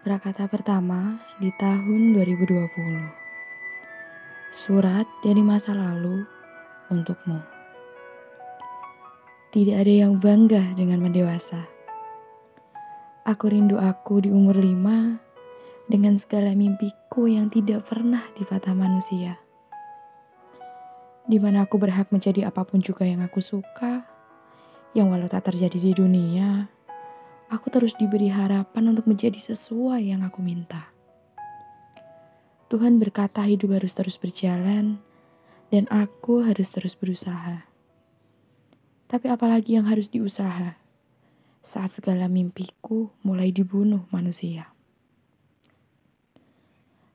Prakata pertama di tahun 2020. Surat dari masa lalu untukmu. Tidak ada yang bangga dengan mendewasa. Aku rindu aku di umur lima dengan segala mimpiku yang tidak pernah dipatah manusia. Di mana aku berhak menjadi apa pun juga yang aku suka, yang walau tak terjadi di dunia, aku terus diberi harapan untuk menjadi sesuai yang aku minta. Tuhan berkata hidup harus terus berjalan dan aku harus terus berusaha. Tapi apalagi yang harus diusaha saat segala mimpiku mulai dibunuh manusia.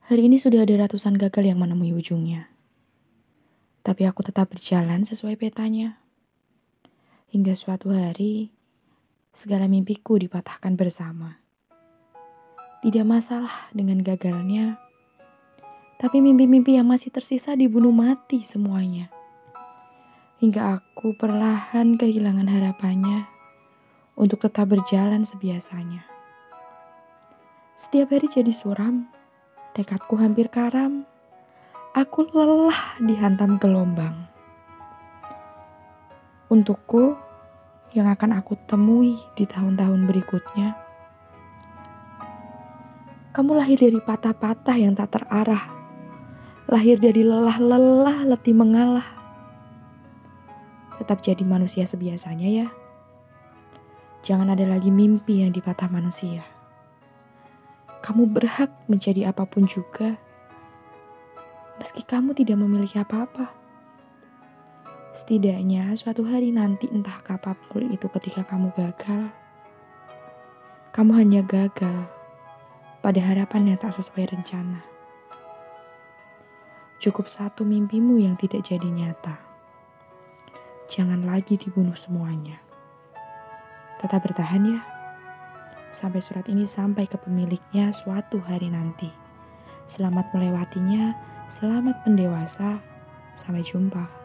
Hari ini sudah ada ratusan gagal yang menemui ujungnya. Tapi aku tetap berjalan sesuai petanya. Hingga suatu hari, segala mimpiku dipatahkan bersama. Tidak masalah dengan gagalnya, tapi mimpi-mimpi yang masih tersisa dibunuh mati semuanya. Hingga aku perlahan kehilangan harapannya untuk tetap berjalan sebiasanya. Setiap hari jadi suram, tekadku hampir karam. Aku lelah dihantam gelombang. Untukku, yang akan aku temui di tahun-tahun berikutnya. Kamu lahir dari patah-patah yang tak terarah. Lahir dari lelah-lelah letih mengalah. Tetap jadi manusia sebiasanya ya. Jangan ada lagi mimpi yang dipatah manusia. Kamu berhak menjadi apa pun juga, meski kamu tidak memiliki apa-apa. Setidaknya suatu hari nanti entah kapan pun itu ketika kamu gagal, kamu hanya gagal pada harapan yang tak sesuai rencana. Cukup satu mimpimu yang tidak jadi nyata. Jangan lagi dibunuh semuanya. Tetap bertahan ya. Sampai surat ini sampai ke pemiliknya suatu hari nanti. Selamat melewatinya, selamat mendewasa. Sampai jumpa.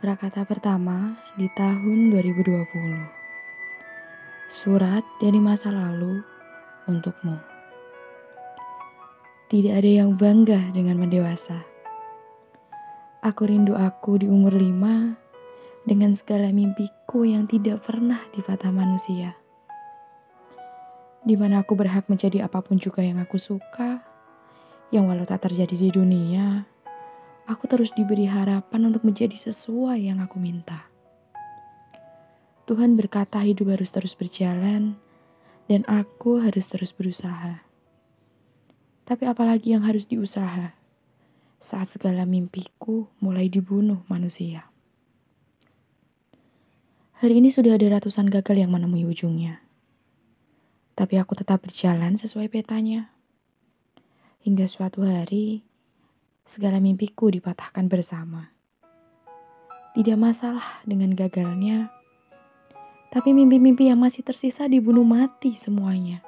Prakata pertama di tahun 2020. Surat dari masa lalu untukmu. Tidak ada yang bangga dengan mendewasa. Aku rindu aku di umur lima dengan segala mimpiku yang tidak pernah dipatah manusia. Di mana aku berhak menjadi apa pun juga yang aku suka, yang walau tak terjadi di dunia, aku terus diberi harapan untuk menjadi sesuai yang aku minta. Tuhan berkata hidup harus terus berjalan dan aku harus terus berusaha. Tapi apalagi yang harus diusaha saat segala mimpiku mulai dibunuh manusia. Hari ini sudah ada ratusan gagal yang menemui ujungnya. Tapi aku tetap berjalan sesuai petanya. Hingga suatu hari, segala mimpiku dipatahkan bersama. Tidak masalah dengan gagalnya, tapi mimpi-mimpi yang masih tersisa dibunuh mati semuanya.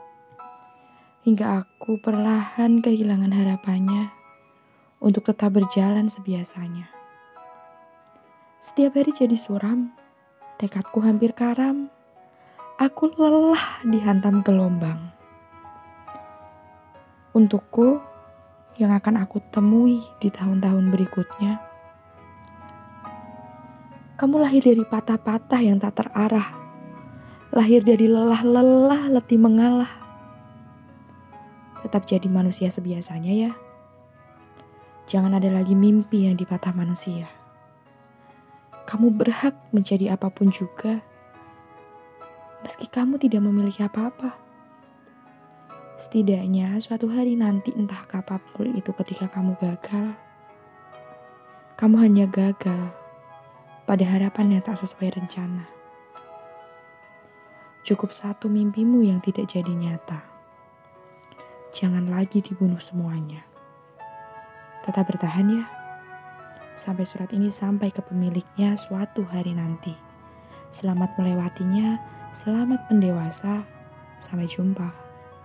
Hingga aku perlahan kehilangan harapannya untuk tetap berjalan sebiasanya. Setiap hari jadi suram, tekadku hampir karam. Aku lelah dihantam gelombang. Untukku, yang akan aku temui di tahun-tahun berikutnya. Kamu lahir dari patah-patah yang tak terarah, lahir dari lelah-lelah letih mengalah. Tetap jadi manusia sebiasanya ya. Jangan ada lagi mimpi yang dipatah manusia. Kamu berhak menjadi apa pun juga, meski kamu tidak memiliki apa-apa. Setidaknya suatu hari nanti entah kapan pun itu ketika kamu gagal, kamu hanya gagal pada harapan yang tak sesuai rencana. Cukup satu mimpimu yang tidak jadi nyata. Jangan lagi dibunuh semuanya. Tetap bertahan ya. Sampai surat ini sampai ke pemiliknya suatu hari nanti. Selamat melewatinya, selamat mendewasa, sampai jumpa.